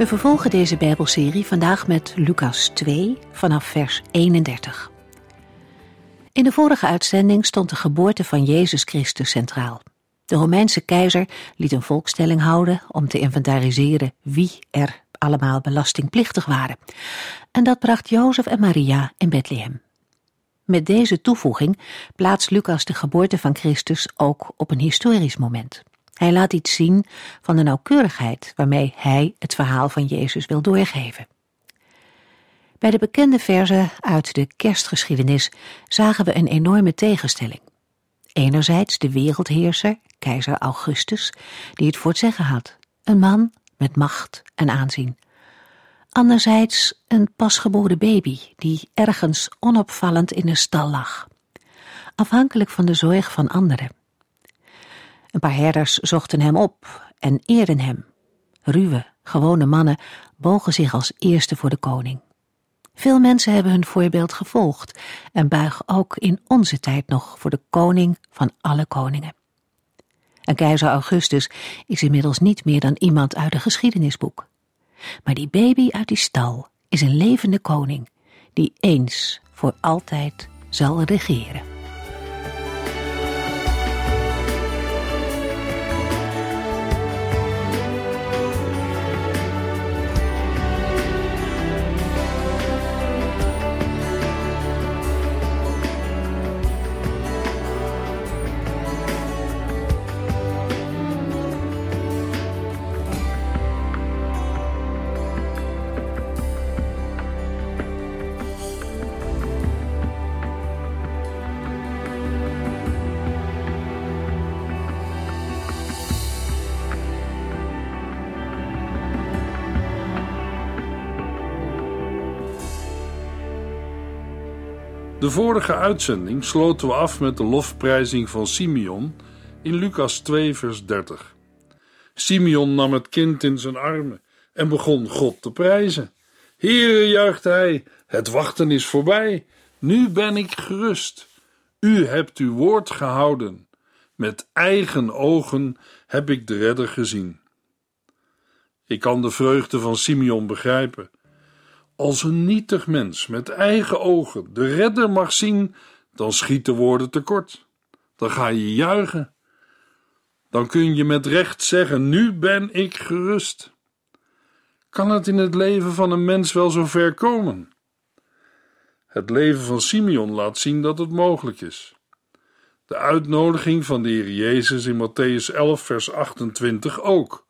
We vervolgen deze Bijbelserie vandaag met Lucas 2 vanaf vers 31. In de vorige uitzending stond de geboorte van Jezus Christus centraal. De Romeinse keizer liet een volkstelling houden om te inventariseren wie er allemaal belastingplichtig waren. En dat bracht Jozef en Maria in Bethlehem. Met deze toevoeging plaatst Lucas de geboorte van Christus ook op een historisch moment. Hij laat iets zien van de nauwkeurigheid waarmee hij het verhaal van Jezus wil doorgeven. Bij de bekende verzen uit de kerstgeschiedenis zagen we een enorme tegenstelling. Enerzijds de wereldheerser, keizer Augustus, die het voor het zeggen had, een man met macht en aanzien. Anderzijds een pasgeboren baby die ergens onopvallend in een stal lag, afhankelijk van de zorg van anderen. Een paar herders zochten hem op en eerden hem. Ruwe, gewone mannen bogen zich als eerste voor de koning. Veel mensen hebben hun voorbeeld gevolgd en buigen ook in onze tijd nog voor de koning van alle koningen. En keizer Augustus is inmiddels niet meer dan iemand uit een geschiedenisboek. Maar die baby uit die stal is een levende koning die eens voor altijd zal regeren. De vorige uitzending sloten we af met de lofprijzing van Simeon in Lucas 2, vers 30. Simeon nam het kind in zijn armen en begon God te prijzen. Heere, juichte hij, het wachten is voorbij. Nu ben ik gerust. U hebt uw woord gehouden. Met eigen ogen heb ik de redder gezien. Ik kan de vreugde van Simeon begrijpen. Als een nietig mens met eigen ogen de redder mag zien, dan schieten woorden tekort. Dan ga je juichen. Dan kun je met recht zeggen: Nu ben ik gerust. Kan het in het leven van een mens wel zo ver komen? Het leven van Simeon laat zien dat het mogelijk is. De uitnodiging van de Heer Jezus in Matthäus 11, vers 28 ook.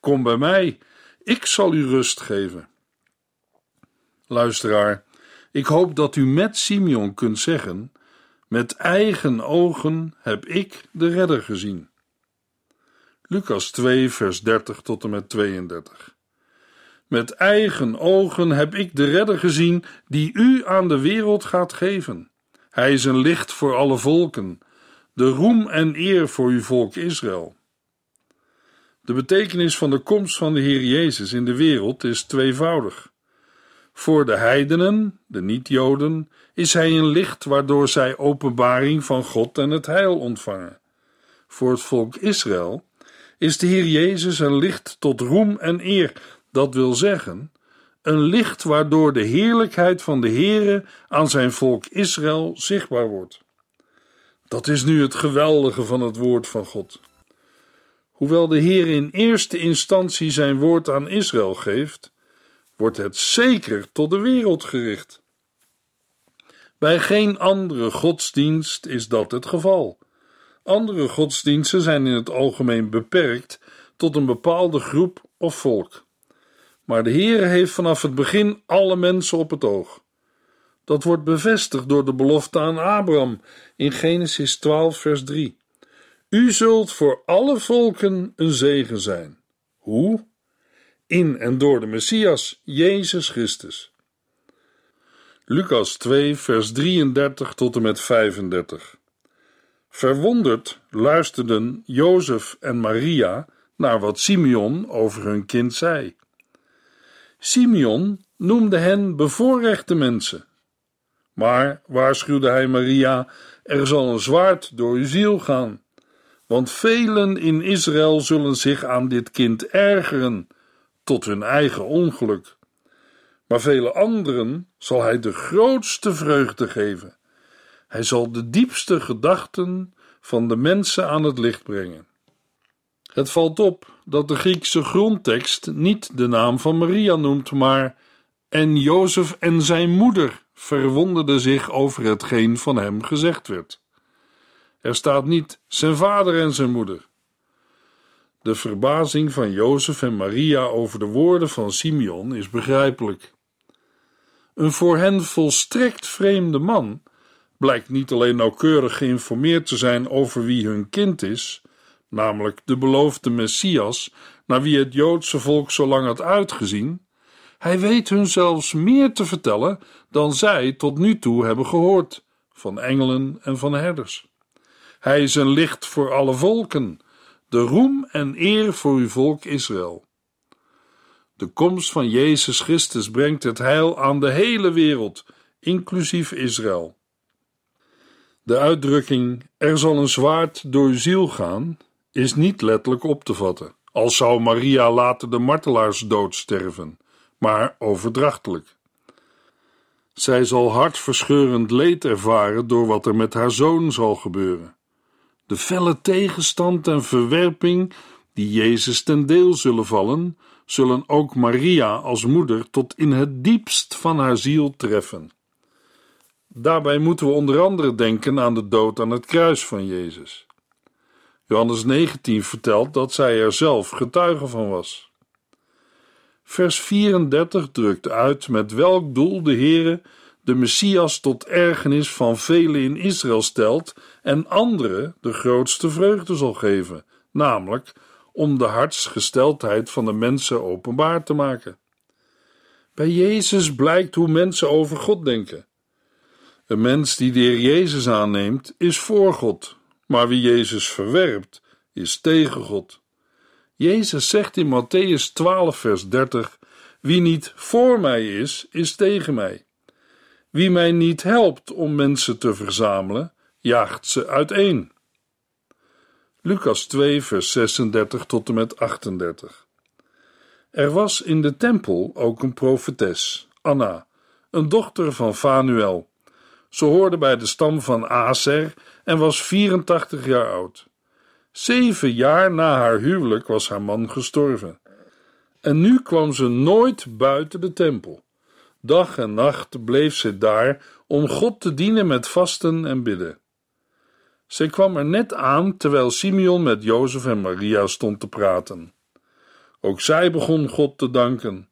Kom bij mij, ik zal u rust geven. Luisteraar, ik hoop dat u met Simeon kunt zeggen: Met eigen ogen heb ik de redder gezien. Lucas 2, vers 30 tot en met 32. Met eigen ogen heb ik de redder gezien die u aan de wereld gaat geven. Hij is een licht voor alle volken, de roem en eer voor uw volk Israël. De betekenis van de komst van de Heer Jezus in de wereld is tweevoudig. Voor de heidenen, de niet-Joden, is hij een licht waardoor zij openbaring van God en het heil ontvangen. Voor het volk Israël is de Heer Jezus een licht tot roem en eer, dat wil zeggen, een licht waardoor de heerlijkheid van de Heere aan zijn volk Israël zichtbaar wordt. Dat is nu het geweldige van het woord van God. Hoewel de Heer in eerste instantie zijn woord aan Israël geeft, wordt het zeker tot de wereld gericht. Bij geen andere godsdienst is dat het geval. Andere godsdiensten zijn in het algemeen beperkt tot een bepaalde groep of volk. Maar de Heere heeft vanaf het begin alle mensen op het oog. Dat wordt bevestigd door de belofte aan Abraham in Genesis 12, vers 3. U zult voor alle volken een zegen zijn. Hoe? In en door de Messias, Jezus Christus. Lucas 2, vers 33 tot en met 35. Verwonderd luisterden Jozef en Maria naar wat Simeon over hun kind zei. Simeon noemde hen bevoorrechte mensen. Maar waarschuwde hij Maria: er zal een zwaard door uw ziel gaan, want velen in Israël zullen zich aan dit kind ergeren, tot hun eigen ongeluk. Maar vele anderen zal hij de grootste vreugde geven. Hij zal de diepste gedachten van de mensen aan het licht brengen. Het valt op dat de Griekse grondtekst niet de naam van Maria noemt, maar en Jozef en zijn moeder verwonderden zich over hetgeen van hem gezegd werd. Er staat niet zijn vader en zijn moeder. De verbazing van Jozef en Maria over de woorden van Simeon is begrijpelijk. Een voor hen volstrekt vreemde man blijkt niet alleen nauwkeurig geïnformeerd te zijn over wie hun kind is, namelijk de beloofde Messias, naar wie het Joodse volk zo lang had uitgezien, hij weet hun zelfs meer te vertellen dan zij tot nu toe hebben gehoord van engelen en van herders. Hij is een licht voor alle volken, de roem en eer voor uw volk Israël. De komst van Jezus Christus brengt het heil aan de hele wereld, inclusief Israël. De uitdrukking er zal een zwaard door uw ziel gaan is niet letterlijk op te vatten, als zou Maria later de martelaarsdood sterven, maar overdrachtelijk. Zij zal hartverscheurend leed ervaren door wat er met haar zoon zal gebeuren. De felle tegenstand en verwerping die Jezus ten deel zullen vallen, zullen ook Maria als moeder tot in het diepst van haar ziel treffen. Daarbij moeten we onder andere denken aan de dood aan het kruis van Jezus. Johannes 19 vertelt dat zij er zelf getuige van was. Vers 34 drukt uit met welk doel de Heere de Messias tot ergernis van velen in Israël stelt en anderen de grootste vreugde zal geven, namelijk om de hartsgesteldheid van de mensen openbaar te maken. Bij Jezus blijkt hoe mensen over God denken. Een mens die de Heer Jezus aanneemt, is voor God, maar wie Jezus verwerpt, is tegen God. Jezus zegt in Matthäus 12, vers 30: Wie niet voor mij is, is tegen mij. Wie mij niet helpt om mensen te verzamelen, jaagt ze uiteen. Lucas 2, vers 36 tot en met 38. Er was in de tempel ook een profetes, Anna, een dochter van Fanuel. Ze hoorde bij de stam van Aser en was 84 jaar oud. Zeven jaar na haar huwelijk was haar man gestorven. En nu kwam ze nooit buiten de tempel. Dag en nacht bleef ze daar om God te dienen met vasten en bidden. Zij kwam er net aan terwijl Simeon met Jozef en Maria stond te praten. Ook zij begon God te danken.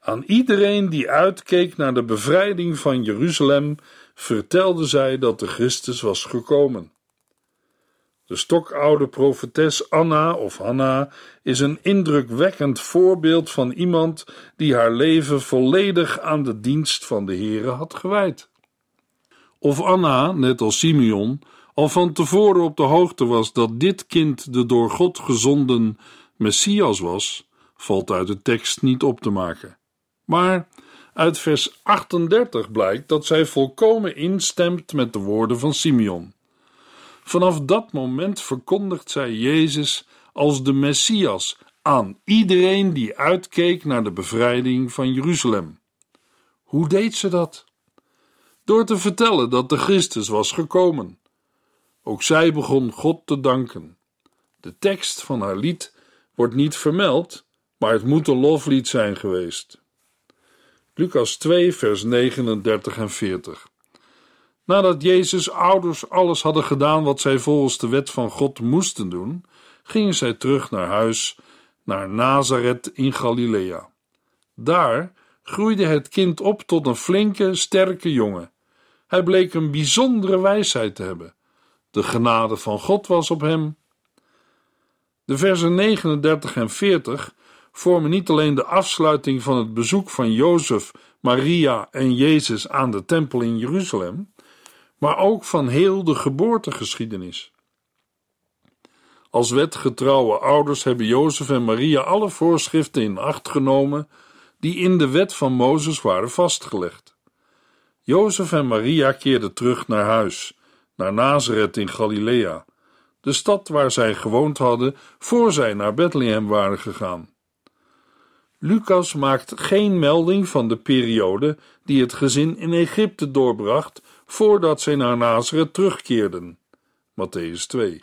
Aan iedereen die uitkeek naar de bevrijding van Jeruzalem, vertelde zij dat de Christus was gekomen. De stokoude profetes Anna of Hanna is een indrukwekkend voorbeeld van iemand die haar leven volledig aan de dienst van de Here had gewijd. Of Anna, net als Simeon, al van tevoren op de hoogte was dat dit kind de door God gezonden Messias was, valt uit de tekst niet op te maken. Maar uit vers 38 blijkt dat zij volkomen instemt met de woorden van Simeon. Vanaf dat moment verkondigt zij Jezus als de Messias aan iedereen die uitkeek naar de bevrijding van Jeruzalem. Hoe deed ze dat? Door te vertellen dat de Christus was gekomen. Ook zij begon God te danken. De tekst van haar lied wordt niet vermeld, maar het moet een loflied zijn geweest. Lucas 2, vers 39 en 40. Nadat Jezus' ouders alles hadden gedaan wat zij volgens de wet van God moesten doen, gingen zij terug naar huis, naar Nazareth in Galilea. Daar groeide het kind op tot een flinke, sterke jongen. Hij bleek een bijzondere wijsheid te hebben. De genade van God was op hem. De versen 39 en 40 vormen niet alleen de afsluiting van het bezoek van Jozef, Maria en Jezus aan de tempel in Jeruzalem, maar ook van heel de geboortegeschiedenis. Als wetgetrouwe ouders hebben Jozef en Maria alle voorschriften in acht genomen die in de wet van Mozes waren vastgelegd. Jozef en Maria keerden terug naar huis, naar Nazareth in Galilea, de stad waar zij gewoond hadden voor zij naar Bethlehem waren gegaan. Lucas maakt geen melding van de periode die het gezin in Egypte doorbracht voordat zij naar Nazareth terugkeerden. Matthäus 2.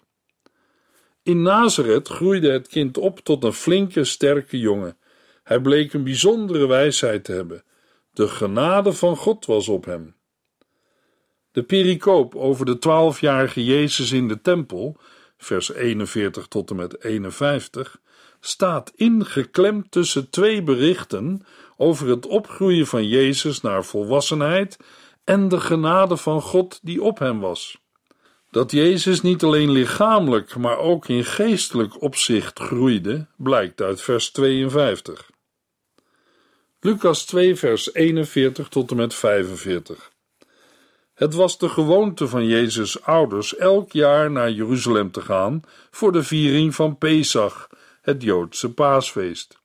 In Nazareth groeide het kind op tot een flinke, sterke jongen. Hij bleek een bijzondere wijsheid te hebben. De genade van God was op hem. De pericoop over de twaalfjarige Jezus in de tempel, vers 41 tot en met 51, staat ingeklemd tussen twee berichten over het opgroeien van Jezus naar volwassenheid en de genade van God die op hem was. Dat Jezus niet alleen lichamelijk, maar ook in geestelijk opzicht groeide, blijkt uit vers 52. Lucas 2, vers 41 tot en met 45. Het was de gewoonte van Jezus' ouders elk jaar naar Jeruzalem te gaan voor de viering van Pesach, het Joodse paasfeest.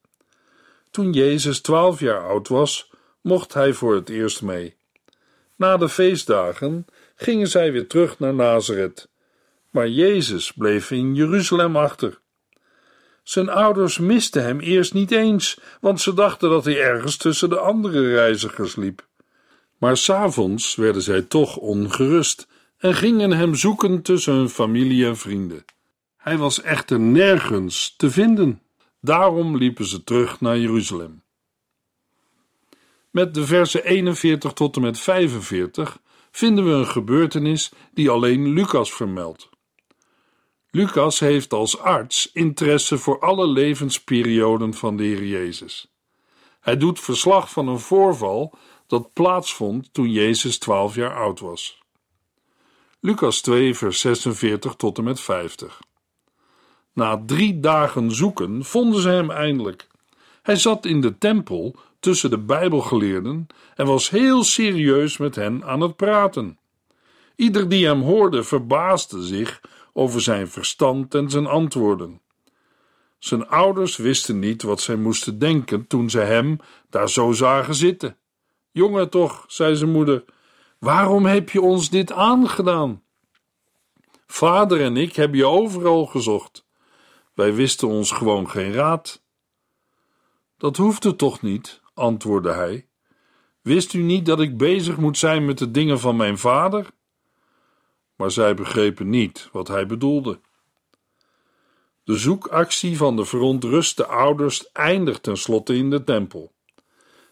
Toen Jezus twaalf jaar oud was, mocht hij voor het eerst mee. Na de feestdagen gingen zij weer terug naar Nazareth, maar Jezus bleef in Jeruzalem achter. Zijn ouders misten hem eerst niet eens, want ze dachten dat hij ergens tussen de andere reizigers liep. Maar s'avonds werden zij toch ongerust en gingen hem zoeken tussen hun familie en vrienden. Hij was echter nergens te vinden. Daarom liepen ze terug naar Jeruzalem. Met de versen 41 tot en met 45 vinden we een gebeurtenis die alleen Lucas vermeldt. Lucas heeft als arts interesse voor alle levensperioden van de Heer Jezus. Hij doet verslag van een voorval dat plaatsvond toen Jezus 12 jaar oud was. Lucas 2, vers 46 tot en met 50. Na drie dagen zoeken vonden ze hem eindelijk. Hij zat in de tempel tussen de Bijbelgeleerden en was heel serieus met hen aan het praten. Ieder die hem hoorde verbaasde zich over zijn verstand en zijn antwoorden. Zijn ouders wisten niet wat zij moesten denken toen ze hem daar zo zagen zitten. Jongen toch, zei zijn moeder, waarom heb je ons dit aangedaan? Vader en ik hebben je overal gezocht. Wij wisten ons gewoon geen raad. Dat hoefde toch niet, antwoordde hij. Wist u niet dat ik bezig moet zijn met de dingen van mijn vader? Maar zij begrepen niet wat hij bedoelde. De zoekactie van de verontruste ouders eindigt tenslotte in de tempel.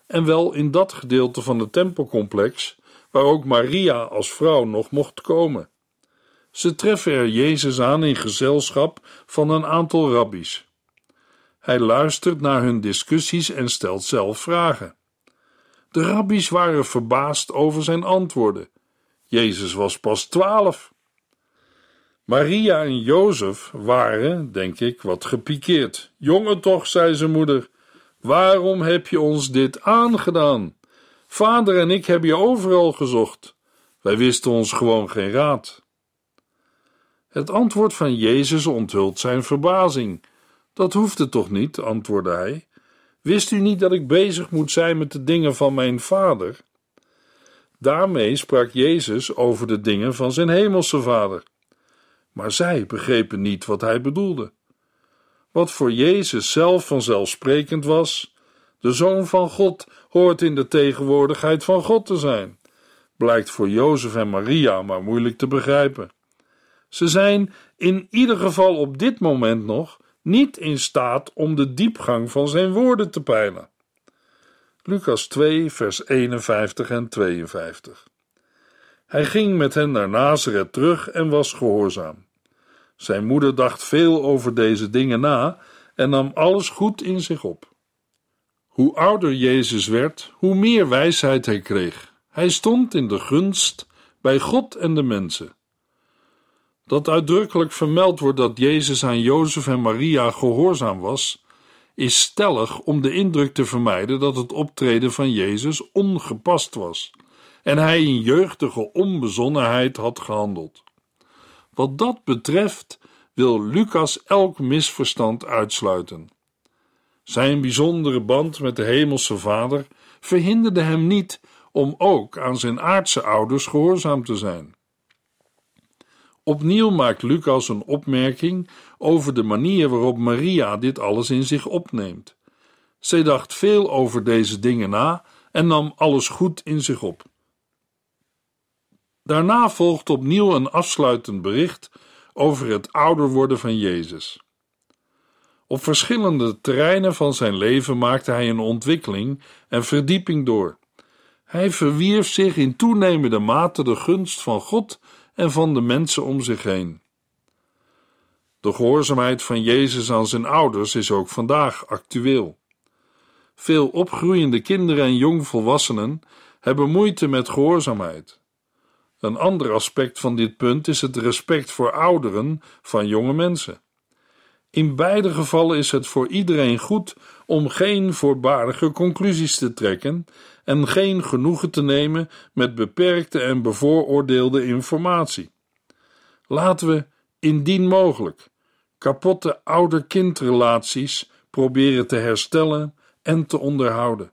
En wel in dat gedeelte van het tempelcomplex waar ook Maria als vrouw nog mocht komen. Ze treffen er Jezus aan in gezelschap van een aantal rabbies. Hij luistert naar hun discussies en stelt zelf vragen. De rabbies waren verbaasd over zijn antwoorden. Jezus was pas twaalf. Maria en Jozef waren, denk ik, wat gepikeerd. Jongen toch, zei zijn moeder, waarom heb je ons dit aangedaan? Vader en ik hebben je overal gezocht. Wij wisten ons gewoon geen raad. Het antwoord van Jezus onthult zijn verbazing. Dat hoefde toch niet, antwoordde hij. Wist u niet dat ik bezig moet zijn met de dingen van mijn vader? Daarmee sprak Jezus over de dingen van zijn hemelse vader. Maar zij begrepen niet wat hij bedoelde. Wat voor Jezus zelf vanzelfsprekend was, de Zoon van God hoort in de tegenwoordigheid van God te zijn, blijkt voor Jozef en Maria maar moeilijk te begrijpen. Ze zijn in ieder geval op dit moment nog niet in staat om de diepgang van zijn woorden te peilen. Lucas 2, vers 51 en 52. Hij ging met hen naar Nazareth terug en was gehoorzaam. Zijn moeder dacht veel over deze dingen na en nam alles goed in zich op. Hoe ouder Jezus werd, hoe meer wijsheid hij kreeg. Hij stond in de gunst bij God en de mensen dat uitdrukkelijk vermeld wordt dat Jezus aan Jozef en Maria gehoorzaam was, is stellig om de indruk te vermijden dat het optreden van Jezus ongepast was en hij in jeugdige onbezonnenheid had gehandeld. Wat dat betreft wil Lucas elk misverstand uitsluiten. Zijn bijzondere band met de Hemelse Vader verhinderde hem niet om ook aan zijn aardse ouders gehoorzaam te zijn. Opnieuw maakt Lucas een opmerking over de manier waarop Maria dit alles in zich opneemt. Zij dacht veel over deze dingen na en nam alles goed in zich op. Daarna volgt opnieuw een afsluitend bericht over het ouder worden van Jezus. Op verschillende terreinen van zijn leven maakte hij een ontwikkeling en verdieping door. Hij verwierf zich in toenemende mate de gunst van God en van de mensen om zich heen. De gehoorzaamheid van Jezus aan zijn ouders is ook vandaag actueel. Veel opgroeiende kinderen en jongvolwassenen hebben moeite met gehoorzaamheid. Een ander aspect van dit punt is het respect voor ouderen van jonge mensen. In beide gevallen is het voor iedereen goed om geen voorbarige conclusies te trekken en geen genoegen te nemen met beperkte en bevooroordeelde informatie. Laten we, indien mogelijk, kapotte ouder-kindrelaties proberen te herstellen en te onderhouden.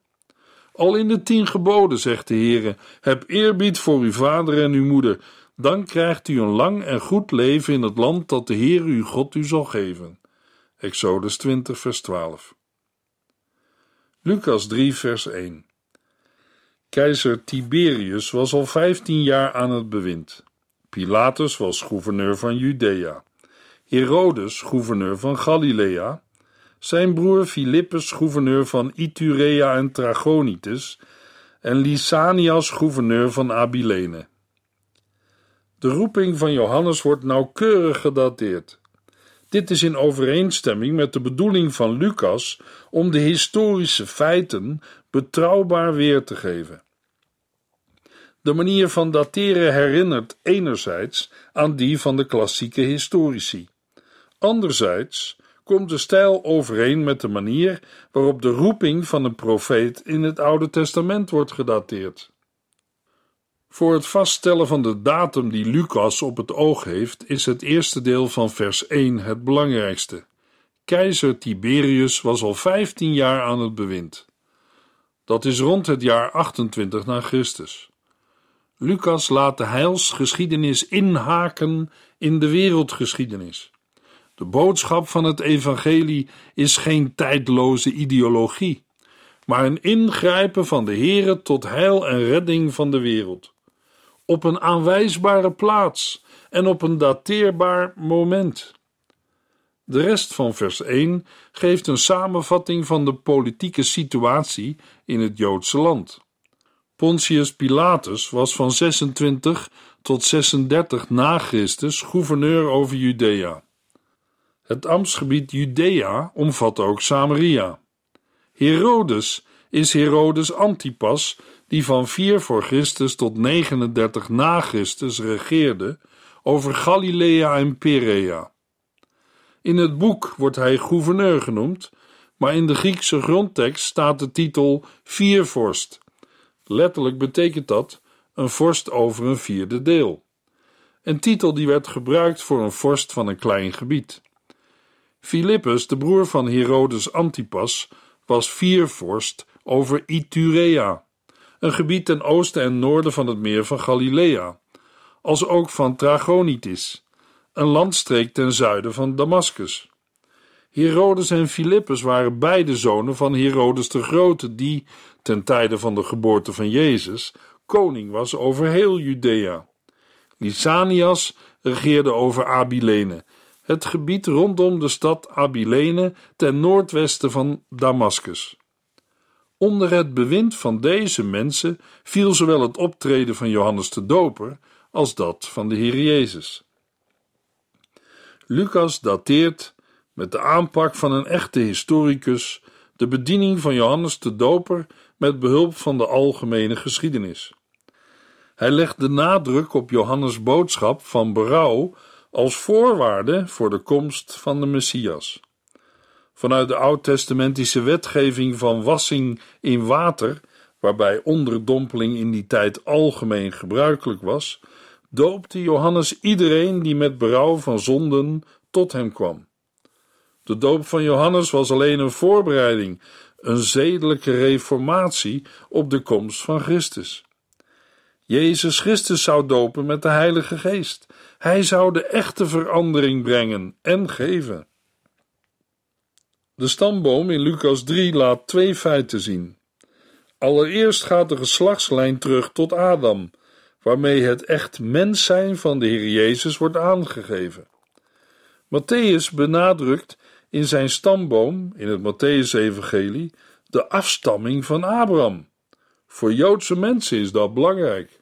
Al in de tien geboden zegt de Heere: heb eerbied voor uw vader en uw moeder, dan krijgt u een lang en goed leven in het land dat de Heer uw God u zal geven. Exodus 20, vers 12. Lucas 3, vers 1. Keizer Tiberius was al vijftien jaar aan het bewind. Pilatus was gouverneur van Judea. Herodes gouverneur van Galilea. Zijn broer Philippus gouverneur van Iturea en Trachonitis. En Lysanias gouverneur van Abilene. De roeping van Johannes wordt nauwkeurig gedateerd. Dit is in overeenstemming met de bedoeling van Lucas om de historische feiten betrouwbaar weer te geven. De manier van dateren herinnert enerzijds aan die van de klassieke historici. Anderzijds komt de stijl overeen met de manier waarop de roeping van een profeet in het Oude Testament wordt gedateerd. Voor het vaststellen van de datum die Lucas op het oog heeft, is het eerste deel van vers 1 het belangrijkste. Keizer Tiberius was al 15 jaar aan het bewind. Dat is rond het jaar 28 na Christus. Lucas laat de heilsgeschiedenis inhaken in de wereldgeschiedenis. De boodschap van het evangelie is geen tijdloze ideologie, maar een ingrijpen van de Here tot heil en redding van de wereld. Op een aanwijsbare plaats en op een dateerbaar moment. De rest van vers 1 geeft een samenvatting van de politieke situatie in het Joodse land. Pontius Pilatus was van 26 tot 36 na Christus gouverneur over Judea. Het ambtsgebied Judea omvat ook Samaria. Herodes is Herodes Antipas, die van 4 voor Christus tot 39 na Christus regeerde over Galilea en Perea. In het boek wordt hij gouverneur genoemd, maar in de Griekse grondtekst staat de titel viervorst. Letterlijk betekent dat een vorst over een vierde deel. Een titel die werd gebruikt voor een vorst van een klein gebied. Philippus, de broer van Herodes Antipas, was viervorst over Iturea, een gebied ten oosten en noorden van het meer van Galilea, als ook van Trachonitis, een landstreek ten zuiden van Damascus. Herodes en Philippus waren beide zonen van Herodes de Grote, die, ten tijde van de geboorte van Jezus, koning was over heel Judea. Lysanias regeerde over Abilene, het gebied rondom de stad Abilene ten noordwesten van Damascus. Onder het bewind van deze mensen viel zowel het optreden van Johannes de Doper als dat van de Heer Jezus. Lucas dateert met de aanpak van een echte historicus de bediening van Johannes de Doper met behulp van de algemene geschiedenis. Hij legt de nadruk op Johannes' boodschap van berouw als voorwaarde voor de komst van de Messias. Vanuit de oud-testamentische wetgeving van wassing in water, waarbij onderdompeling in die tijd algemeen gebruikelijk was, doopte Johannes iedereen die met berouw van zonden tot hem kwam. De doop van Johannes was alleen een voorbereiding, een zedelijke reformatie op de komst van Christus. Jezus Christus zou dopen met de Heilige Geest. Hij zou de echte verandering brengen en geven. De stamboom in Lucas 3 laat twee feiten zien. Allereerst gaat de geslachtslijn terug tot Adam, waarmee het echt mens zijn van de Heer Jezus wordt aangegeven. Matthäus benadrukt in zijn stamboom, in het Matthäus-evangelie, de afstamming van Abraham. Voor Joodse mensen is dat belangrijk.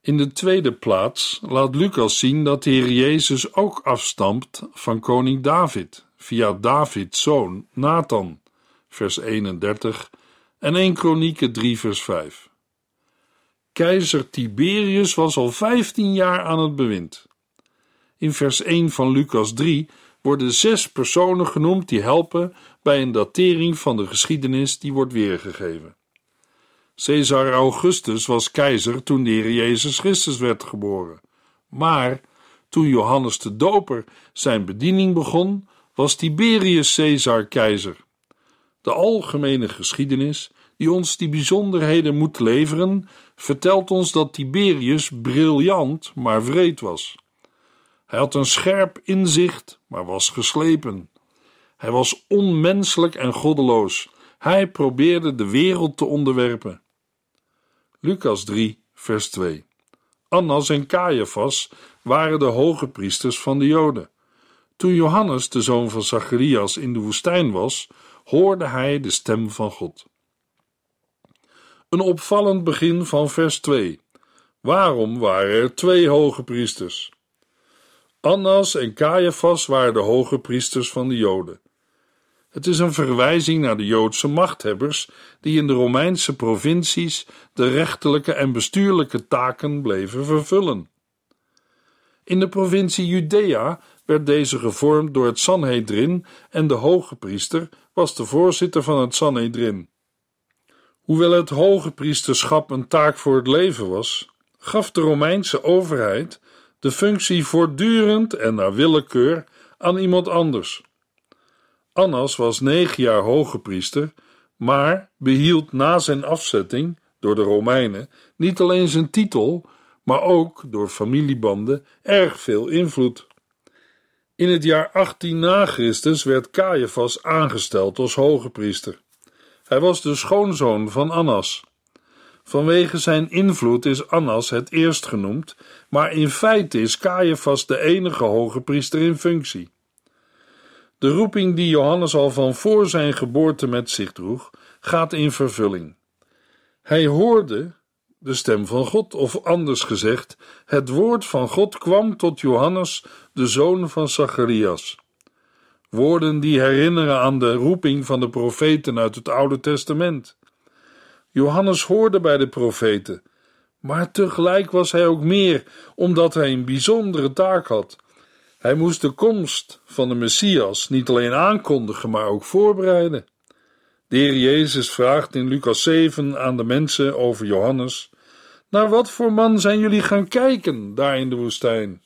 In de tweede plaats laat Lucas zien dat de Heer Jezus ook afstamt van koning David, via Davids zoon Nathan, vers 31 en 1 Kronieken 3 vers 5. Keizer Tiberius was al 15 jaar aan het bewind. In vers 1 van Lucas 3 worden zes personen genoemd die helpen bij een datering van de geschiedenis die wordt weergegeven. Caesar Augustus was keizer toen de Heer Jezus Christus werd geboren. Maar toen Johannes de Doper zijn bediening begon, was Tiberius Caesar keizer. De algemene geschiedenis, die ons die bijzonderheden moet leveren, vertelt ons dat Tiberius briljant, maar wreed was. Hij had een scherp inzicht, maar was geslepen. Hij was onmenselijk en goddeloos. Hij probeerde de wereld te onderwerpen. Lucas 3, vers 2. Annas en Caiaphas waren de hoge priesters van de Joden. Toen Johannes, de zoon van Zacharias, in de woestijn was, hoorde hij de stem van God. Een opvallend begin van vers 2. Waarom waren er twee hoge priesters? Annas en Caiaphas waren de hoge priesters van de Joden. Het is een verwijzing naar de Joodse machthebbers die in de Romeinse provincies de rechterlijke en bestuurlijke taken bleven vervullen. In de provincie Judea werd deze gevormd door het Sanhedrin en de hoge priester was de voorzitter van het Sanhedrin. Hoewel het hoge priesterschap een taak voor het leven was, gaf de Romeinse overheid de functie voortdurend en naar willekeur aan iemand anders. Annas was negen jaar hoge priester, maar behield na zijn afzetting door de Romeinen niet alleen zijn titel, maar ook door familiebanden erg veel invloed. In het jaar 18 na Christus werd Caiaphas aangesteld als hoge priester. Hij was de schoonzoon van Annas. Vanwege zijn invloed is Annas het eerst genoemd, maar in feite is Caiaphas de enige hoge priester in functie. De roeping die Johannes al van voor zijn geboorte met zich droeg, gaat in vervulling. Hij hoorde de stem van God, of anders gezegd, het woord van God kwam tot Johannes, de zoon van Zacharias. Woorden die herinneren aan de roeping van de profeten uit het Oude Testament. Johannes hoorde bij de profeten, maar tegelijk was hij ook meer, omdat hij een bijzondere taak had. Hij moest de komst van de Messias niet alleen aankondigen, maar ook voorbereiden. De Heer Jezus vraagt in Lucas 7 aan de mensen over Johannes: Naar wat voor man zijn jullie gaan kijken daar in de woestijn?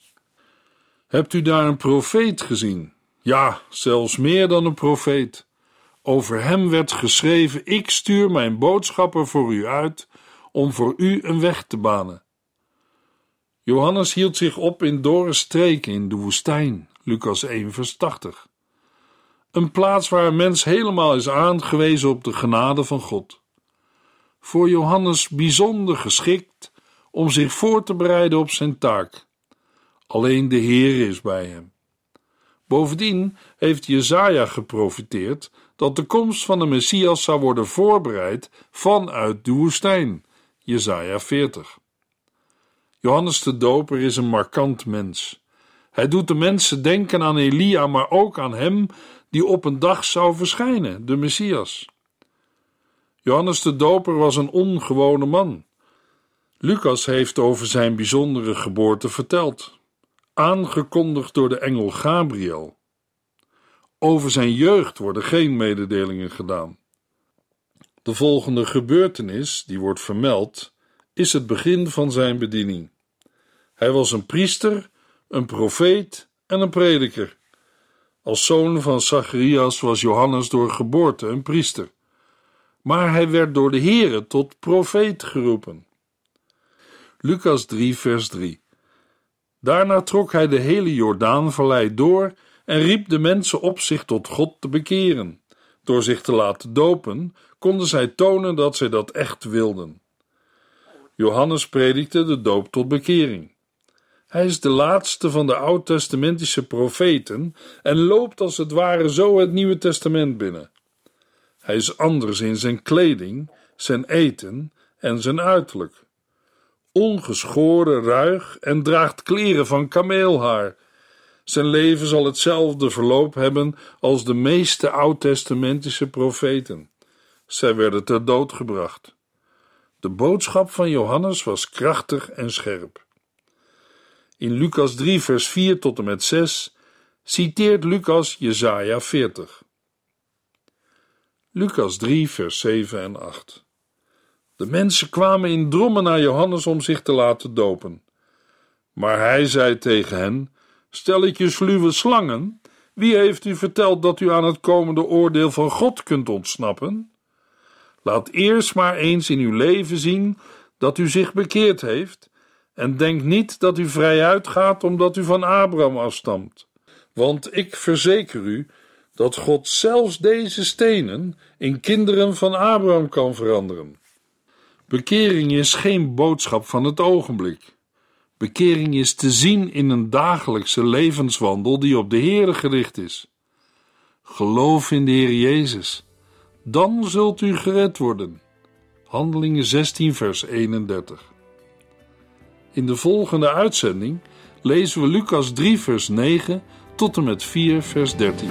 Hebt u daar een profeet gezien? Ja, zelfs meer dan een profeet. Over hem werd geschreven: Ik stuur mijn boodschapper voor u uit om voor u een weg te banen. Johannes hield zich op in dorre streken in de woestijn, Lucas 1, vers 80. Een plaats waar een mens helemaal is aangewezen op de genade van God. Voor Johannes bijzonder geschikt om zich voor te bereiden op zijn taak. Alleen de Heer is bij hem. Bovendien heeft Jezaja geprofiteerd dat de komst van de Messias zou worden voorbereid vanuit de woestijn. Jezaja 40. Johannes de Doper is een markant mens. Hij doet de mensen denken aan Elia, maar ook aan hem die op een dag zou verschijnen, de Messias. Johannes de Doper was een ongewone man. Lucas heeft over zijn bijzondere geboorte verteld, aangekondigd door de engel Gabriel. Over zijn jeugd worden geen mededelingen gedaan. De volgende gebeurtenis, die wordt vermeld, is het begin van zijn bediening. Hij was een priester, een profeet en een prediker. Als zoon van Zacharias was Johannes door geboorte een priester. Maar hij werd door de Here tot profeet geroepen. Lucas 3, vers 3. Daarna trok hij de hele Jordaanvallei door en riep de mensen op zich tot God te bekeren. Door zich te laten dopen, konden zij tonen dat zij dat echt wilden. Johannes predikte de doop tot bekering. Hij is de laatste van de oud-testamentische profeten en loopt als het ware zo het Nieuwe Testament binnen. Hij is anders in zijn kleding, zijn eten en zijn uiterlijk. Ongeschoren, ruig en draagt kleren van kameelhaar. Zijn leven zal hetzelfde verloop hebben als de meeste oud-testamentische profeten. Zij werden ter dood gebracht. De boodschap van Johannes was krachtig en scherp. In Lucas 3, vers 4 tot en met 6 citeert Lucas Jesaja 40. Lucas 3, vers 7 en 8. De mensen kwamen in drommen naar Johannes om zich te laten dopen. Maar hij zei tegen hen: Stelletjes sluwe slangen, wie heeft u verteld dat u aan het komende oordeel van God kunt ontsnappen? Laat eerst maar eens in uw leven zien dat u zich bekeerd heeft en denk niet dat u vrijuit gaat omdat u van Abraham afstamt. Want ik verzeker u dat God zelfs deze stenen in kinderen van Abraham kan veranderen. Bekering is geen boodschap van het ogenblik. Bekering is te zien in een dagelijkse levenswandel die op de Heere gericht is. Geloof in de Heer Jezus, dan zult u gered worden. Handelingen 16, vers 31. In de volgende uitzending lezen we Lucas 3, vers 9 tot en met 4, vers 13.